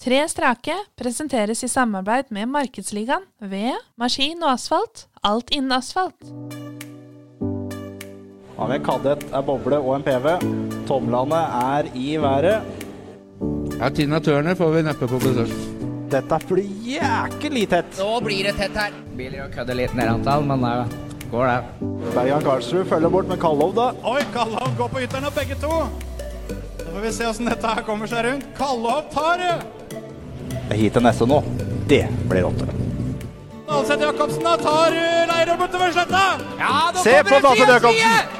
Tre strake presenteres i samarbeid med Markedsligaen, ved Maskin og Asfalt, alt innen asfalt. Har vi en kadett, en boble og en PV. Tomlene er i været. Ja, Tina Turner får vi neppe på besøk. Dette blir jæklig tett. Nå blir det tett her. Biler og kødder litt ned antall, men det går det. Bergan Karlsrud følger bort med Kallov, da. Oi, Kallov går på ytterne, begge to. Så får vi se åssen dette her kommer seg rundt. Kallov tar det! Det hit til neste nå. Det blir åtte. Dalseth Jacobsen da tar uh, Leirøy bortover sletta. Ja, Se på side, Jacobsen!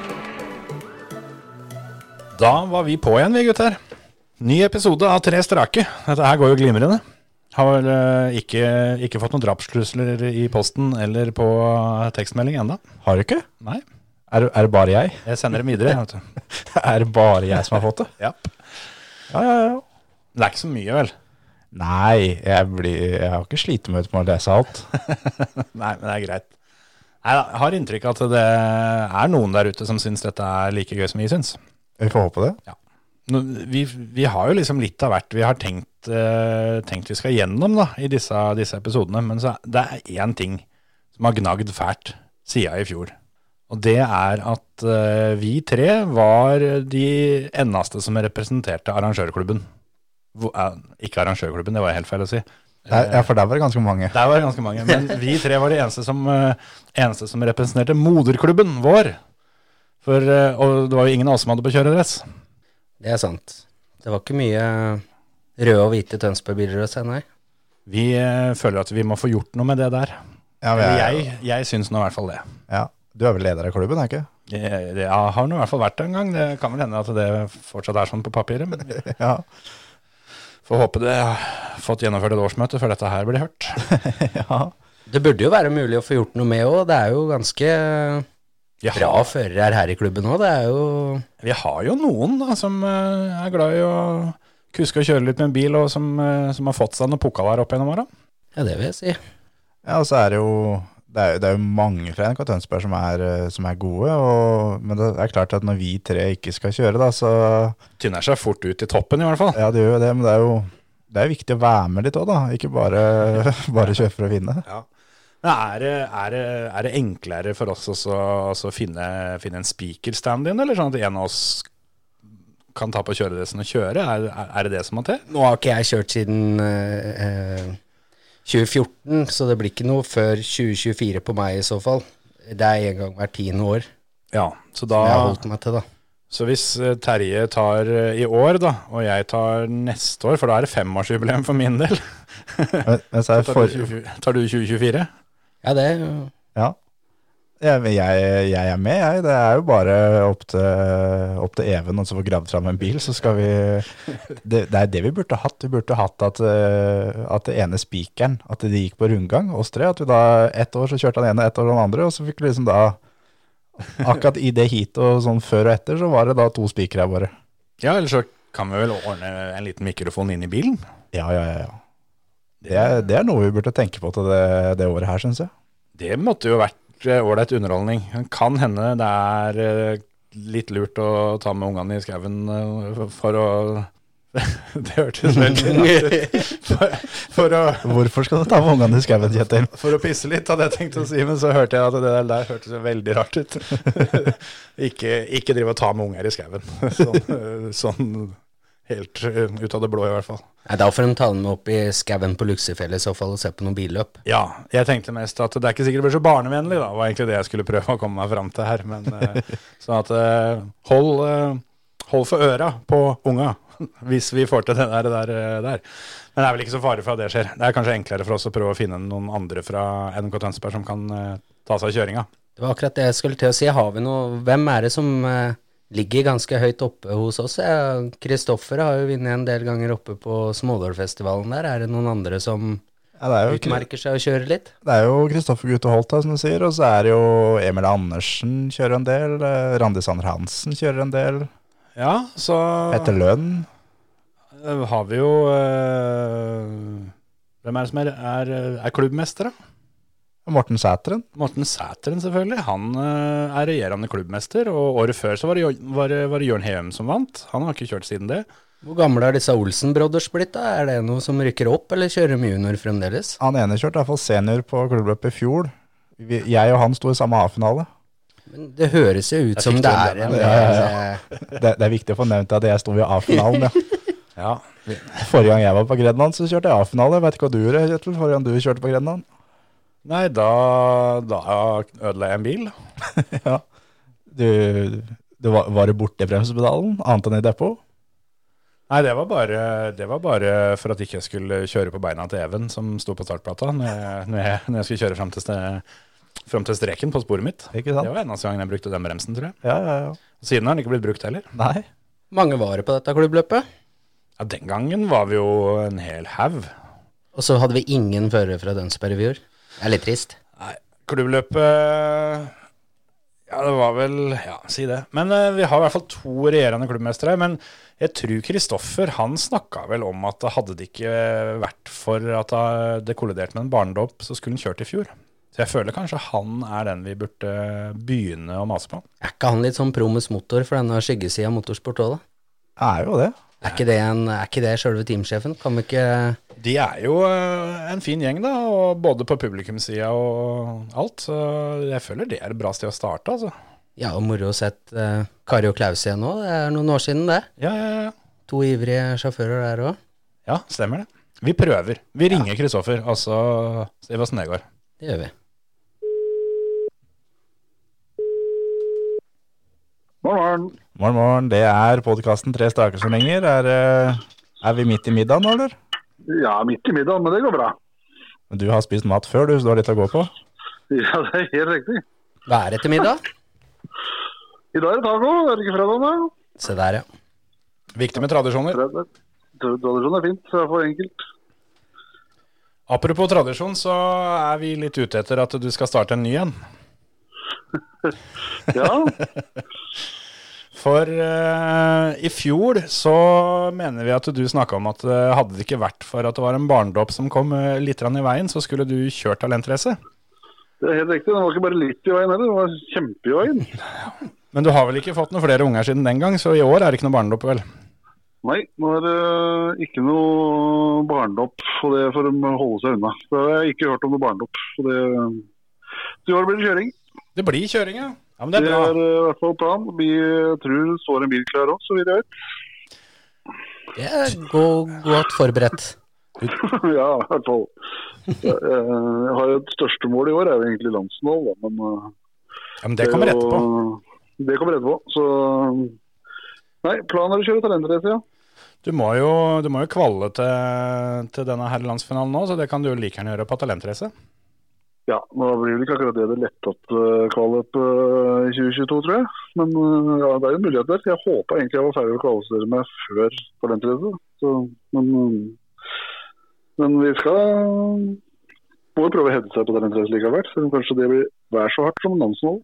Da var vi på igjen, vi gutter. Ny episode av Tre strake. Dette her går jo glimrende. Har vel eh, ikke, ikke fått noen drapstrusler i posten eller på tekstmelding ennå. Har du ikke? Nei. Er, er det bare jeg? Jeg sender det videre. er det bare jeg som har fått det? Ja. Ja, ja, ja. Det er ikke så mye, vel? Nei, jeg, blir, jeg har ikke slitt med å lese alt. Nei, men det er greit. Jeg har inntrykk av at det er noen der ute som syns dette er like gøy som vi syns. Vi får håpe det. Ja. Vi, vi har jo liksom litt av hvert vi har tenkt, uh, tenkt vi skal gjennom da, i disse, disse episodene. Men så, det er én ting som har gnagd fælt siden i fjor. Og det er at uh, vi tre var de eneste som representerte arrangørklubben. Eh, ikke arrangørklubben, det var helt feil å si. Der, ja, for der var det ganske mange. Der var det ganske mange. Men vi tre var de eneste som, eh, eneste som representerte moderklubben vår. For, eh, og det var jo ingen av oss som hadde på kjøredress. Det er sant. Det var ikke mye røde og hvite Tønsberg-biler å se, nei. Vi eh, føler at vi må få gjort noe med det der. Ja, vi er- jeg, jeg syns nå i hvert fall det. Ja. Du er vel leder av klubben, er ikke? Jeg, det jeg har nå i hvert fall vært det en gang. Det kan vel hende at det fortsatt er sånn på papiret. Men Ja. Får håpe det har fått gjennomført et årsmøte før dette her blir hørt. ja. Det burde jo være mulig å få gjort noe med òg. Det er jo ganske ja. bra har, førere her i klubben òg. Det er jo vi har jo noen da, som eh, er glad i å kuske og kjøre litt med en bil, og som, eh, som har fått seg noen pokaler opp gjennom åra. Ja, det vil jeg si. Ja, og så er det jo det er, det er jo mange fra NRK Tønsberg som er, eh, som er gode, og, men det er klart at når vi tre ikke skal kjøre, da, så Tynner seg fort ut i toppen, i hvert fall. Ja, det gjør jo det, men det er jo det er viktig å være med litt òg, da. Ikke bare, bare kjøre for å vinne. Men er det, er, det, er det enklere for oss også å finne, finne en speaker-stand-in, eller sånn at en av oss kan ta på kjøredressen og kjøre? Er, er, det det som må til? Nå har ikke jeg kjørt siden eh, 2014, så det blir ikke noe før 2024 på meg i så fall. Det er en gang hvert tiende år Ja, så som jeg har holdt meg til, da. Så hvis eh, Terje tar eh, i år, da, og jeg tar neste år, for da er det femårsjubileum for min del Men, men så er Tar for, du 20 tar du 2024? Ja, det ja. Jeg, jeg, jeg er med, jeg. Det er jo bare opp til, opp til Even og så få gravd fram en bil, så skal vi det, det er det vi burde hatt. Vi burde hatt at, eh, at det ene spikeren, at de gikk på rundgang, oss tre. At vi da ett år så kjørte han ene, ett år den andre, og så fikk vi liksom da Akkurat i det heatet og sånn før og etter, så var det da to spikere bare. Ja, eller så kan vi vel ordne en liten mikrofon inn i bilen? Ja, ja, ja. ja. Det er, det er noe vi burde tenke på til det, det året her, syns jeg. Det måtte jo vært ålreit underholdning. Kan hende det er eh, litt lurt å ta med ungene i skauen eh, for å Det hørtes veldig rart ut. For, for, å, Hvorfor skal du ta med ungene i skauen, Kjetil? for å pisse litt, hadde jeg tenkt å si, men så hørte jeg at det der, der hørtes veldig rart ut. ikke, ikke drive og ta med unger i skauen. Sånn, eh, sånn helt eh, ut av det blå, i hvert fall. Nei, Da får de ta den med opp i skauen på Luksefjellet i så fall og se på noen billøp. Ja, jeg tenkte mest at det er ikke sikkert det blir så barnevennlig, da, var egentlig det jeg skulle prøve å komme meg fram til her. Men sånn at eh, hold, hold for øra på unga, hvis vi får til det der, der, der. Men det er vel ikke så fare for at det skjer. Det er kanskje enklere for oss å prøve å finne noen andre fra NK Tønsberg som kan ta seg av kjøringa. Det var akkurat det jeg skulle til å si. Har vi noe Hvem er det som ligger ganske høyt oppe hos oss? Kristoffer har jo vunnet en del ganger oppe på Smålårfestivalen der. Er det noen andre som Ja, det er jo utmerker seg og kjører litt? Det er jo Kristoffer Gutte Holt, som du sier, og så er det jo Emil Andersen kjører en del, eh, Randi Sander Hansen kjører en del, Ja, så Petter Lønn. eh, har vi jo øh, Hvem er det som er, er, er klubbmester, da? Morten Sæteren. Morten Sæteren, selvfølgelig. Han eh, er regjerende klubbmester. Og året før så var det, var, var det Jørn Heum som vant. Han har ikke kjørt siden det. Hvor gamle er disse Olsen Brothers blitt, da? Er det noe som rykker opp, eller kjører de junior fremdeles? Han ene kjørte i hvert fall senior på klubbløpet i fjor. Vi, jeg og han sto i samme A-finale. Men det høres jo ut Jeg som det er det. en Ja, ja, ja. Det, det er viktig å få nevnt at jeg sto i A-finalen. Ja. Ja, Forrige gang jeg var på Grenland, så kjørte jeg A-finale. Vet ikke hva du gjorde, Kjetil, forrige gang du kjørte på Grenland? Nei, da, da ødela jeg en bil. ja. Du, du var, var du borte i bremsepedalen, annet enn i depot? Nei, det var, bare, det var bare for at ikke jeg skulle kjøre på beina til Even, som sto på startplata, når jeg, når jeg, når jeg skulle kjøre fram til, fram til streken på sporet mitt. Ikke Det sant? var eneste gangen jeg brukte den bremsen, tror jeg. Ja, ja, ja. Siden har den ikke blitt brukt heller. Nei. Mange var det på dette klubbløpet, Ja, Den gangen var vi jo en hel haug. og så hadde vi ingen førere fra Dønsberg i fjor. Det er litt trist. Nei, klubbløpet Ja, det var vel Ja, si det. Men uh, vi har i hvert fall to regjerende klubbmestere. Men jeg tror Kristoffer han snakka vel om at hadde det ikke vært for at det kolliderte med en barnedåp, så skulle han kjørt i fjor. Så jeg føler kanskje han er den vi burde begynne å mase på. Er ikke han litt sånn promus motor for denne skyggesida av motorsport òg, da? Er jo det. Er ikke det, en, er ikke det sjølve teamsjefen? Kan vi ikke De er jo eh, en fin gjeng, da, og både på publikumssida og alt. Så jeg føler det er et bra sted å starte, altså. Ja, og moro å sett uh, Kari og Klaus igjen nå. Det er noen år siden, det. Ja, ja, ja. To ivrige sjåfører der òg. Ja, stemmer det. Vi prøver. Vi ringer Kristoffer, og så ser vi åssen det går. Det gjør vi. Morgen, morgen. Morgen, morgen. Det er podkasten Tre staker som lenger. Er, eh, er vi midt i middagen nå, eller? Ja, midt i middagen, men det går bra. Men Du har spist mat før, du, så du har litt å gå på? Ja, det er helt riktig. Hva er det til middag? I dag er det taco, er det ikke fredag da? Se der, ja. Viktig med tradisjoner. Tradisjon er fint, så er for enkelt. Apropos tradisjon, så er vi litt ute etter at du skal starte en ny en. Ja, For uh, i fjor så mener vi at du snakka om at uh, hadde det ikke vært for at det var en barnedåp som kom uh, litt i veien, så skulle du kjørt talentrace. det er helt riktig. Den var ikke bare litt i veien heller, den var kjempe i veien. Men du har vel ikke fått noen flere unger siden den gang, så i år er det ikke noe barnedåp, vel? Nei, nå er det ikke noe barndopp, og det får de holde seg unna. Så jeg har ikke hørt om noe barndopp. Så det, så i år blir det kjøring. Det blir kjøring, ja. Ja, men det Det er er bra. eh, i hvert fall planen. Vi tror det står en bil klar òg, så vidt jeg vet. Det er go- godt forberedt. ja, i hvert fall. Jeg jeg har et største mål i år, er jo egentlig landsmål, da, men eh, Ja, men det kommer det, etterpå. Det kommer etterpå. Så Nei, planen er å kjøre talentrace, ja. Du må jo, du må jo kvalle til, til denne herrelandsfinalen nå, så det kan du jo like gjerne gjøre på talentrace. Ja, nå blir det ikke akkurat det det letteste kvalløp eh, i 2022, tror jeg. Men eh, ja, det er jo muligheter. Jeg håpa egentlig jeg var ferdig å kvalifisere meg før talentrace. Så, men, eh, men vi skal må jo prøve å hevde seg på talentrace likevel. Selv om kanskje det blir vær så hardt som landsmål.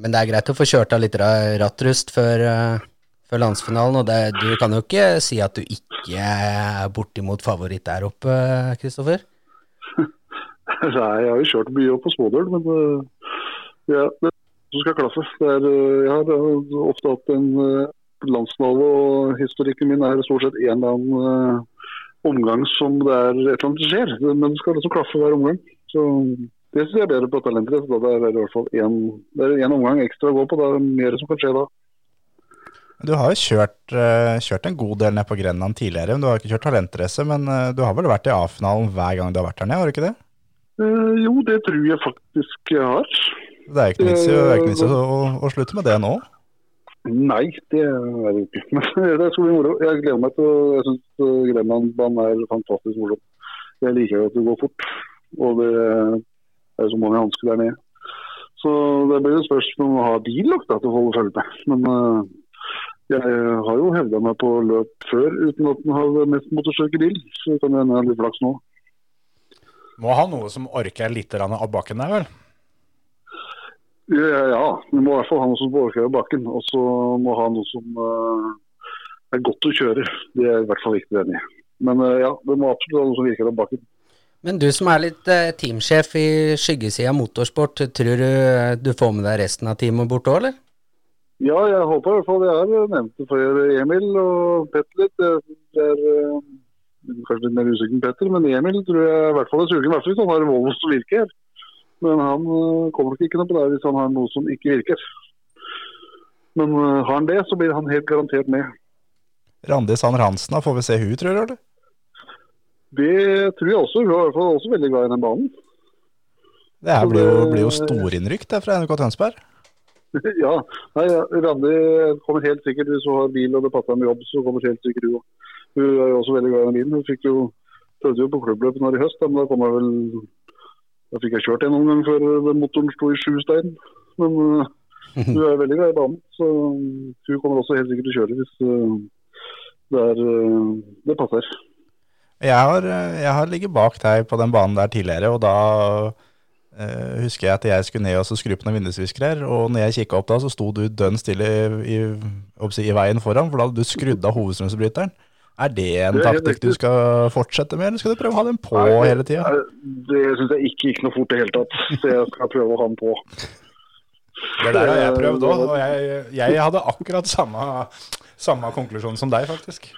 Men det er greit å få kjørt av litt rattrust før, eh, før landsfinalen. Og det, du kan jo ikke si at du ikke er bortimot favoritt der oppe, Kristoffer? Nei, jeg har jo kjørt mye opp på smådøl, men eh, ja, det som skal klaffe. Er, eh, jeg har eh, ofte hatt en landsfinale, og historikken min er stort sett en eller annen omgang som det er et eller annet skjer. Men det skal liksom klaffe hver omgang. Så det syns jeg er bedre på talentet. Da det er i hvert fall en omgang ekstra å gå på. Det er mer som kan skje da. Du har jo kjørt, kjørt en god del ned på Grenland tidligere. men Du har ikke kjørt talentrace, men du har vel vært i A-finalen hver gang du har vært her nede, har du ikke det? Eh, jo, det tror jeg faktisk jeg har. Det er ikke vits i- ikke vits i å, å, slutte med det nå. Nei, det er det ikke. Men det skal bli moro. Jeg gleder meg til å Jeg syns Grenlandbanen er fantastisk morsom. Jeg liker jo at det går fort. Og det er så mange hansker der nede. Så det blir et spørsmål om å ha bil nok da, til å holde følge med. Men uh, jeg har jo hevda meg på løp før uten at den har mest motorsykkelbil. Så det kan hende jeg har litt flaks nå. Må ha noe som orker litt av bakken der, vel? Ja, ja, vi må i hvert fall ha noe som orker av bakken. Og så må ha noe som eh, er godt å kjøre. Det er i hvert fall viktig enig i. Men eh, ja, det må absolutt ha noe som virker av bakken. Men du som er litt eh, teamsjef i skyggesida motorsport, tror du eh, du får med deg resten av teamet bort òg, eller? Ja, jeg håper i hvert fall. Jeg har nevnt det for Emil og Petter litt. Det er eh, kanskje litt mer usikker Petter, men Emil tror jeg i hvert fall er sugen. I hvert fall hvis han har Volvo som virker. Men han eh, kommer nok ikke noe på det hvis han har noe som ikke virker. Men eh, har han det, så blir han helt garantert med. Randi Sander Hansen, da får vi se hun, tror du? eller? Det tror jeg også. Hun er i hvert fall også veldig glad i den banen. Det her blir jo, blir jo storinnrykk fra NRK Tønsberg. ja. Nei, ja, Randi kommer helt sikkert, hvis hun har bil og det passer med jobb, så kommer helt sikkert hun. Hun er jo også veldig glad i bilen. Hun fikk jo, prøvde jo på klubbløpet nå i høst, men da kom jeg vel Da fikk jeg kjørt en noen gang før motoren sto i sju stein. Men uh, hun er veldig glad i banen, så hun kommer også helt sikkert til å kjøre hvis uh, det, er, uh, det passer. Jeg har, eh, jeg har ligget bak deg på den banen der tidligere, og da eh, husker jeg at jeg skulle ned og så skru på noen vindusviskere, og når jeg kikka opp da, så sto du dønn stille i, i, i veien foran, for da hadde du skrudd av hovedstrømsbryteren. Er det en taktikk du skal fortsette med, eller skal du prøve å ha den på Nei, hele tida? Det syns jeg ikke gikk noe fort i det hele tatt. Så jeg skal prøve å ha den på. Det der har jeg prøvd òg, og jeg, jeg hadde akkurat samme, samme konklusjon som deg, faktisk.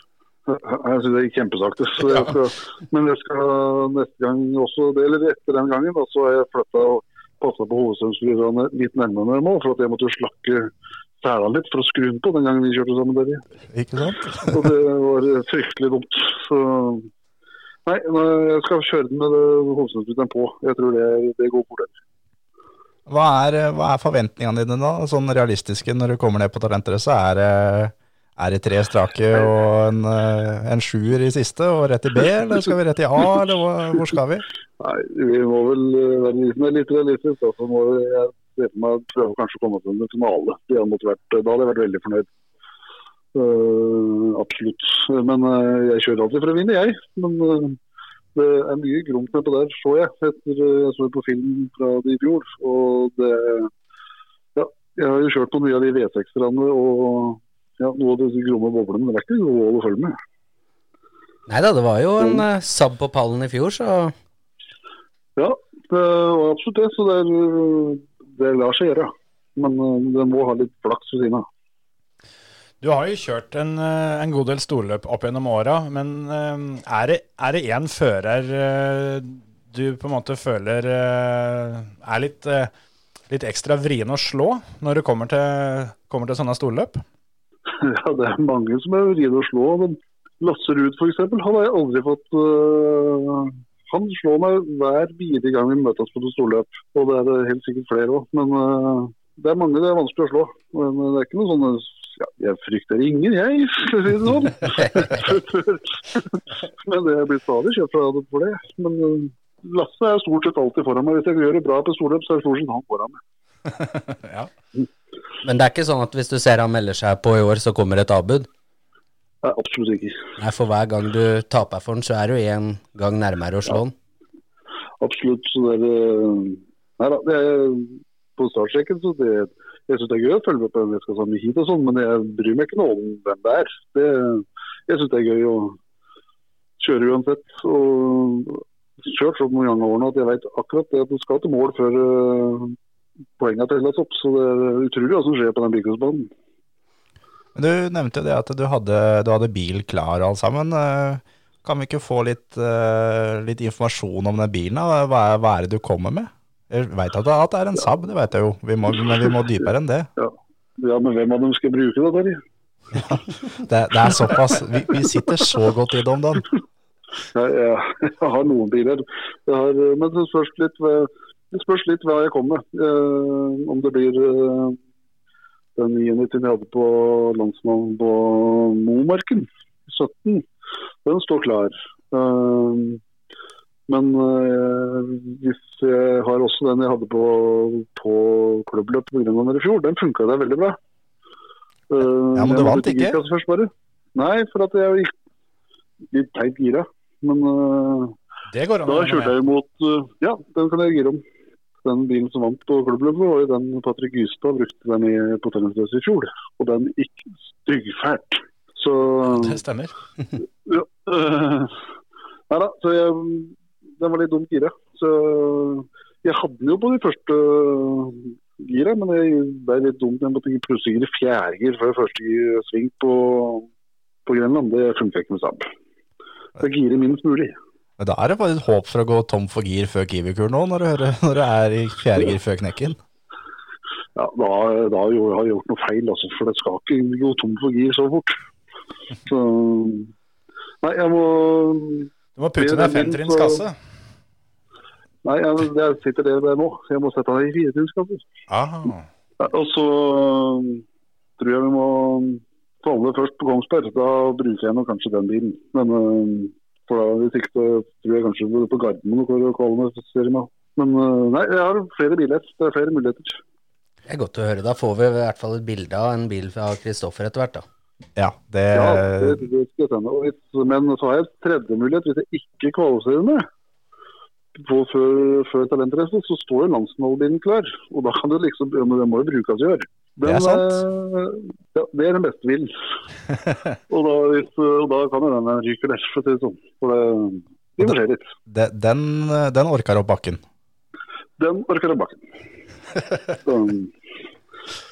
Jeg syns det gikk kjempesakte. Men jeg skal neste gang også, det, eller etter den gangen, da, så har jeg flytta og passa på hovedstrømsflyverne litt nærmere nå, for at jeg måtte slakke sela litt for å skru den på den gangen vi kjørte sammen der. Ikke sant? Og det var fryktelig dumt. Så nei, jeg skal kjøre den med hovedstrømsflyveren på. Jeg tror det, det går fort. Hva er, hva er forventningene dine da, sånn realistiske når du kommer ned på talentrace? Er, er det tre strake og en, eh, en sjuer i siste og rett i B, eller skal vi rett i A, eller hvor, hvor skal vi? Nei, vi må vel eh, være litt, men litt realistisk. Da, så må jeg se for meg prøve kanskje å komme til en finale. Det hadde vært, da hadde jeg vært veldig fornøyd. Uh, absolutt. Men uh, jeg kjører alltid for å vinne, jeg. Men uh, det er mye gromt nedpå der, så jeg. Etter, jeg så på film fra det i fjor. Og det Ja, jeg har jo kjørt på mye av de V6-erne og ja, noe av disse gromme boblene. Men det er ikke noe å følge med. Nei da, det var jo en uh, sab på pallen i fjor, så Ja, det var absolutt det. Så det, er, det lar seg gjøre. Men eh, det må ha litt flaks ved siden av. Du har jo kjørt en, eh, en god del storløp opp gjennom åra, men eh, er det, én en fører du på en måte føler er litt, litt ekstra vrien å slå når det kommer til, kommer til sånne storløp? Ja, det er mange som er vriene å slå. Men Lasse Ruud f.eks. hadde har jeg aldri fått Han slår meg hver bidige gang vi møtes på et storløp. Og det er det helt sikkert flere òg. Men uh, det er mange det er vanskelig å slå. Men det er ikke noe sånn ja, Jeg frykter ingen, jeg, for å si det sånn. Men det blir stadig kjøpt fra det for det. Men øh, Lasse er stort sett alltid foran meg. Hvis jeg gjør det bra på storløp, så er det stort sett han foran meg. ja. Men det er ikke sånn at hvis du ser han melder seg på i år, så kommer et avbud? Nei, absolutt ikke. Nei, for hver gang du taper for den, så er du én gang nærmere å slå den. Absolutt. Så det er, eh, nei da, det er på startstreken, så det, jeg syns det er gøy å følge med på hvem jeg skal sammen hit og sånn, men jeg bryr meg ikke noe om hvem det er. Det, jeg syns det er gøy å kjøre uansett. Og kjørt så mange ganger nå at jeg vet akkurat det at du skal til mål før uh, poengene telles opp. Så det er utrolig hva som skjer på den bilcrossbanen. Men Du nevnte jo det at du hadde, du hadde bil klar alt sammen. Eh, Kan vi ikke få litt, eh, litt informasjon om den bilen? da? Hva er, hva er det du kommer med? Jeg vet at det er en Saab, det veit jeg jo, vi må, men vi må dypere enn det. Ja, men hvem av dem skal bruke det, Terje? Det, det er såpass. Vi, vi sitter så godt i det om dagen. Ja, jeg, har noen biler. Jeg har, men det spørs litt, det spørs litt hva jeg kommer med. Eh, om det blir den 99 jeg hadde på landsmannen på Momarken, 17, den står klar. Eh, men eh, hvis jeg har også den jeg hadde på, på klubbløpet på Grønland i fjor, den funka der veldig bra. Eh, Ja, men du vant ikke? Først bare. Nei, for at jeg gikk litt teit gira. Men eh, Det går an da kjørte jeg imot eh, Ja, den kan jeg gire om. Den bilen som vant på klubbløpet, var jo den Patrick Gystad brukte den i på tennisrace i fjor. Og den gikk styggfælt. Så Det stemmer. ja, øh, Nei da, så jeg den var litt dumt gira. Så jeg hadde den jo på de første gira, men det ble litt dumt. Jeg måtte plutselig gire fjerdegir før første sving på, på Grenland. Det funka ikke med Saab. Så gire minst mulig. Men da er det bare et håp for å gå tom for gir før Kiwi-kur nå, når du, hører, når du er i fjerde gir før knekken. Ja, da, da har jeg gjort noe feil, altså, for det skal ikke gå tom for gir så fort. Så Nei, jeg må Du må putte ned femtrinns kasse. Nei, jeg, jeg sitter det er nå. Jeg må sette deg i firetrinskasser. Aha. Ja, Og så um, tror jeg vi må falle først på Kongsberg. Da bruker jeg nok kanskje den bilen. Men um, for da, hvis ikke så tror jeg kanskje det på Gardermoen hvor kvalifisere meg. Men uh, nei, jeg har flere biler. Det er flere muligheter. Det er godt å høre. Da får vi i hvert fall et bilde av en bil fra Kristoffer etter hvert, da. Ja, det, Ja, det, det skal jeg sende. Og hvis, men så har jeg en tredje mulighet. Hvis jeg ikke kvalifiserer meg før, før talentrace, så står jo landsmålbilen klar. Og da kan du liksom Det må jo brukes i år. Det er sant. eh, ja, det er den beste bilen. og, da, hvis, og da kan jo den ryke der, for å si det sånn. For det, vi må se litt. den, den orker opp bakken. Den orker opp bakken.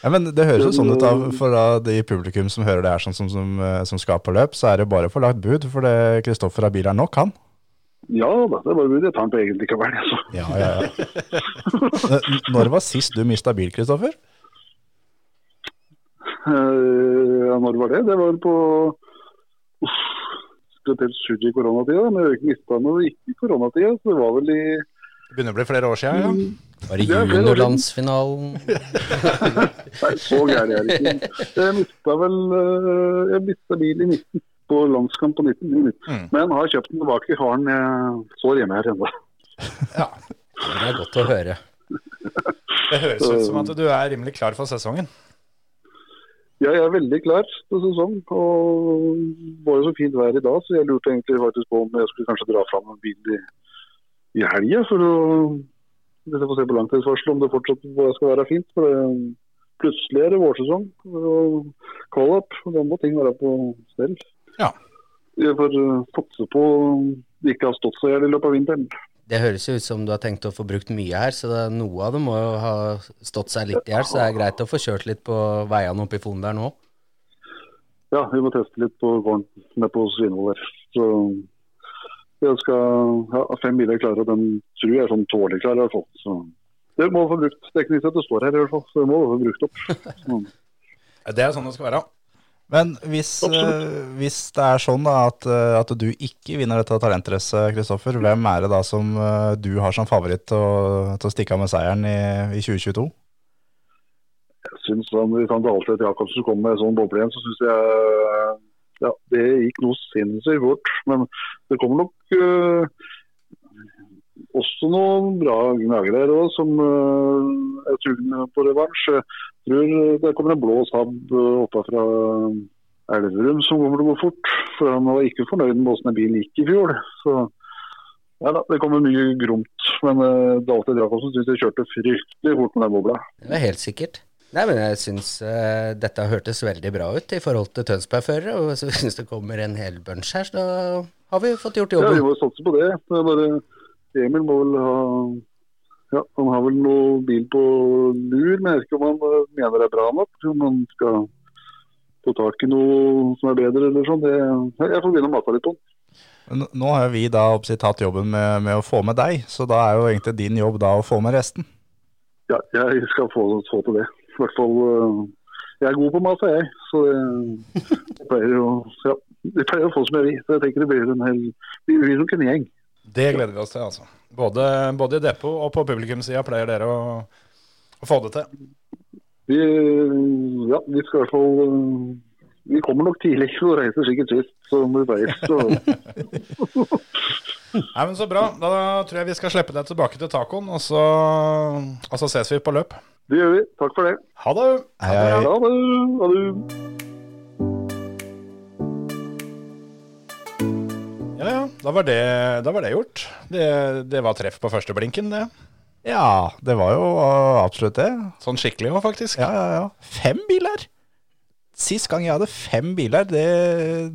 Ja, men Det høres jo sånn ut av for da de publikum som hører det her, sånn som, som, eh, som skal på løp, så er det bare å få lagt bud, for det Kristoffer har bil er nok, han. ja da, det var det. Jeg tar den på egen likevel. Altså. Ja, ja, ja. Når var sist du mista bil, Kristoffer? Eh, ja, når var det? Det var på Uff, spesielt surr i koronatida. Men ikke mista noe ikke i koronatida, så det var vel i Det begynner å bli flere år siden, ja. Var det var det. juniorlandsfinalen? Nei, så gæren er jeg ikke. Jeg mista vel eh, Jeg mista bil i 19. På landskamp på 19. minutter. 19. Mm. Men har kjøpt den tilbake. Har den jeg står hjemme her ennå. ja. Det er godt å høre. Det høres ut som at du er rimelig klar for sesongen. Ja, jeg er veldig klar til sesong. Og det var jo så fint vær i dag, så jeg lurte egentlig faktisk på om jeg skulle kanskje dra fram en bil i, i helga. For å hvis jeg får se på langtidsvarselet om det fortsatt skal være fint. For det, plutselig er det vårsesong og call-up. Da må ting være på stell. Ja. Jeg får uh, satse på det ikke har stått så jævlig i løpet av vinteren. Det høres jo ut som du har tenkt å få brukt mye her, så det, noe av det må jo ha stått seg litt i hjel. Så det er greit å få kjørt litt på veiene oppe i Fon der nå. Ja, vi må teste litt på gården nede på Svinvoll her. Så jeg skal ha fem biler klare, og den tror jeg er sånn tålelig klar i hvert fall. Så det må få brukt. Teknisk sett det står her i hvert fall, så det må få brukt opp. Så, Det er sånn det skal være. Men hvis, uh, hvis det er sånn da at, eh, at du ikke vinner dette talentracet, Kristoffer, hvem er det da som uh, du har som favoritt til å, til å stikke av med seieren i, i 2022? jeg synes han, Hvis han til Alfred Jacobsen kom med sånn boble igjen, så syns jeg ja, det gikk noe sinnssykt fort. Men det kommer nok øh, også noen bra gnagere her som uh, er sugne på revansj. Jeg tror det kommer en blå sabb øh, oppe fra Elverum som kommer til å gå fort. For han var ikke fornøyd med åssen bilen gikk i fjor. Så ja da, det kommer mye gromt. Men uh, Dalte Jacobsen syns jeg kjørte fryktelig fort med den bobla. Det er helt sikkert. Nei, men jeg syns uh, dette hørtes veldig bra ut i forhold til Tønsberg-førere. Og så hvis det kommer en hel bunch her, så da har vi fått gjort Ja, vi jobben. må satse på det. det er bare, Emil må vel ha ja, Han har vel noe bil på lur, men jeg vet ikke om han eh, mener det er bra nok. Om han skal få tak i noe som er bedre eller sånn. Det, jeg får begynne å mate litt på den. Nå har jo vi da oppsitt, tatt jobben med, med å få med deg, så da er jo egentlig din jobb da å få med resten. Ja, jeg skal få, få til det. I hvert fall eh, Jeg er god på mat, jeg. Så det, jeg pleier å ja, jeg pleier å få som jeg vil. Så jeg tenker det blir en hel Vi blir nok en gjeng. Det gleder vi oss til, altså. Både, både i depot og på publikumssida pleier dere å, å få det til. Vi, ja, vi skal i hvert fall eh, Vi kommer nok tidlig og reiser sikkert sist, som vi pleier. Så Nei, men Så bra. Da tror jeg vi skal slippe deg tilbake til tacoen, og så, og så ses vi på løp. det gjør vi. Takk for det. Ha det! Hei, hei. Ha det. Ha det. Ja, ja. Da var det, da var det gjort. Det, det var treff på første blinken, det. Ja, det var jo uh, absolutt det. Sånn skikkelig òg, faktisk. Ja, ja, ja. Fem biler! Sist gang jeg hadde fem biler, det,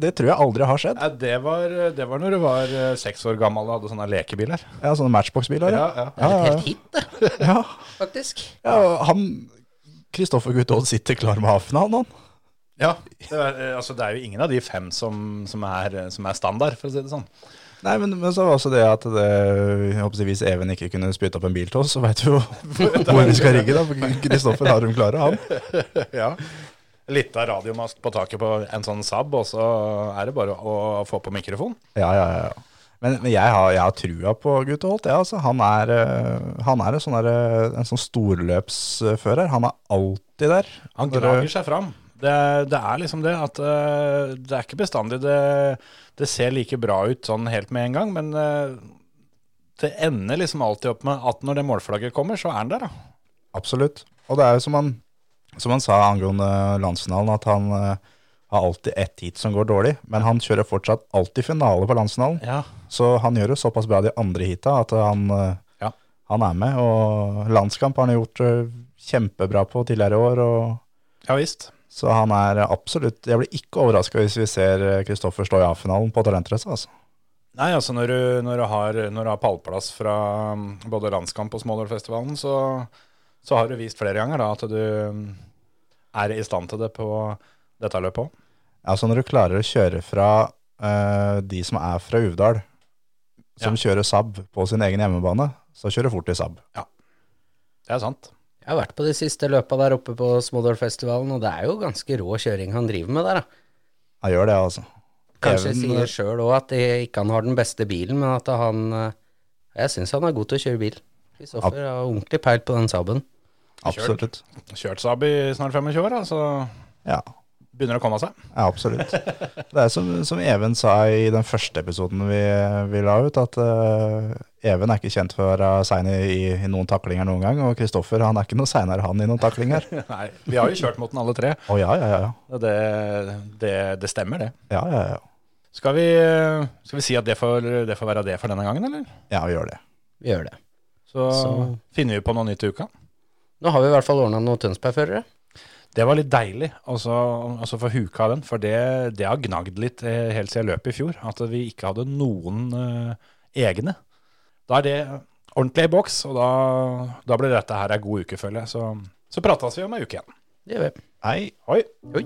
det tror jeg aldri har skjedd. Ja, det, var, det var når du var eh, seks år gammel og hadde sånne lekebiler. Ja, sånne Matchbox-biler. Ja. ja. Det er et helt hit, det, Ja, faktisk. ja, han Kristoffer Guttold sitter klar med A-finalen, han. Ja, det er, eh, altså, det er jo ingen av de fem som, som, er, som er standard, for å si det sånn. Nei, men, men så var også det at det, håper hvis Even ikke kunne spytte opp en bil til oss, så veit vi jo hvor vi skal rigge. da. For Kristoffer har dem klare, han. Ja. Litt av radiomast på taket på en sånn Saab, og så er det bare å få på mikrofon. Ja, ja, ja. Men, men jeg, har, jeg har trua på Guttolt. Ja, altså. Han er, eh, han er en sånn, der, en sånn storløpsfører. Han er alltid der. Han drager seg fram. Det, det er liksom det at uh, det er ikke bestandig det, det ser like bra ut sånn helt med en gang, men uh, det ender liksom alltid opp med at når det målflagget kommer, så er han der, da. Absolutt. Og det er jo som han, som han sa angående landsfinalen, at han uh, har alltid ett heat som går dårlig, men han kjører fortsatt alltid finale på landsfinalen. Ja. Så han gjør det såpass bra de andre heata at han, Ja. han er med. Og landskamp har han gjort kjempebra på tidligere år. Og, ja visst. Så han er absolutt Jeg blir ikke overraska hvis vi ser Kristoffer stå i A-finalen på talentrace. Altså. Nei, altså når du, når du, har, når du har pallplass fra um, både landskamp og Smålårfestivalen, så, så har du vist flere ganger da, at du um, er i stand til det på dette løpet òg. Altså når du klarer å kjøre fra uh, de som er fra Uvdal, som kjører Saab på sin egen hjemmebane, så kjører fort i Saab. Det er sant. Jeg har vært på de siste løpa der oppe på Smådalfestivalen, og det er jo ganske rå kjøring han driver med der, da. Han gjør det, altså. Kanskje Even- sier sjøl òg at det ikke han har den beste bilen, men at han eh, Jeg syns han er god til å kjøre bil. Kristoffer har ordentlig peil på den Saaben. Absolutt. Kjørt Saab i snart 25 år, altså. så Ja, begynner å komme seg. ja absolutt. Det er som, som Even sa i den første episoden vi, vi la ut, at uh, Even er ikke kjent for å være sein i, i, noen taklinger noen gang, og Kristoffer han er ikke noe seinere han i noen taklinger. Nei, vi har jo kjørt mot den alle tre. Å ja, ja, ja. og Det, det, det stemmer, det. Ja, ja, ja. Skal vi, skal vi si at det får, det får være det for denne gangen, eller? Ja, vi gjør det. Vi gjør det. Så, Så- finner vi på noe nytt i uka. Nå har vi i hvert fall ordna noen Tønsberg-førere. Det var litt deilig altså, altså få huka den, for det, det har gnagd litt eh, helt siden løpet i fjor. At vi ikke hadde noen uh, egne. Da er det ordentlig i boks, og da, da blir dette her ei god uke, føler jeg. Så, så prates vi om ei uke igjen. Det gjør vi. Hei. Hoi. Oi.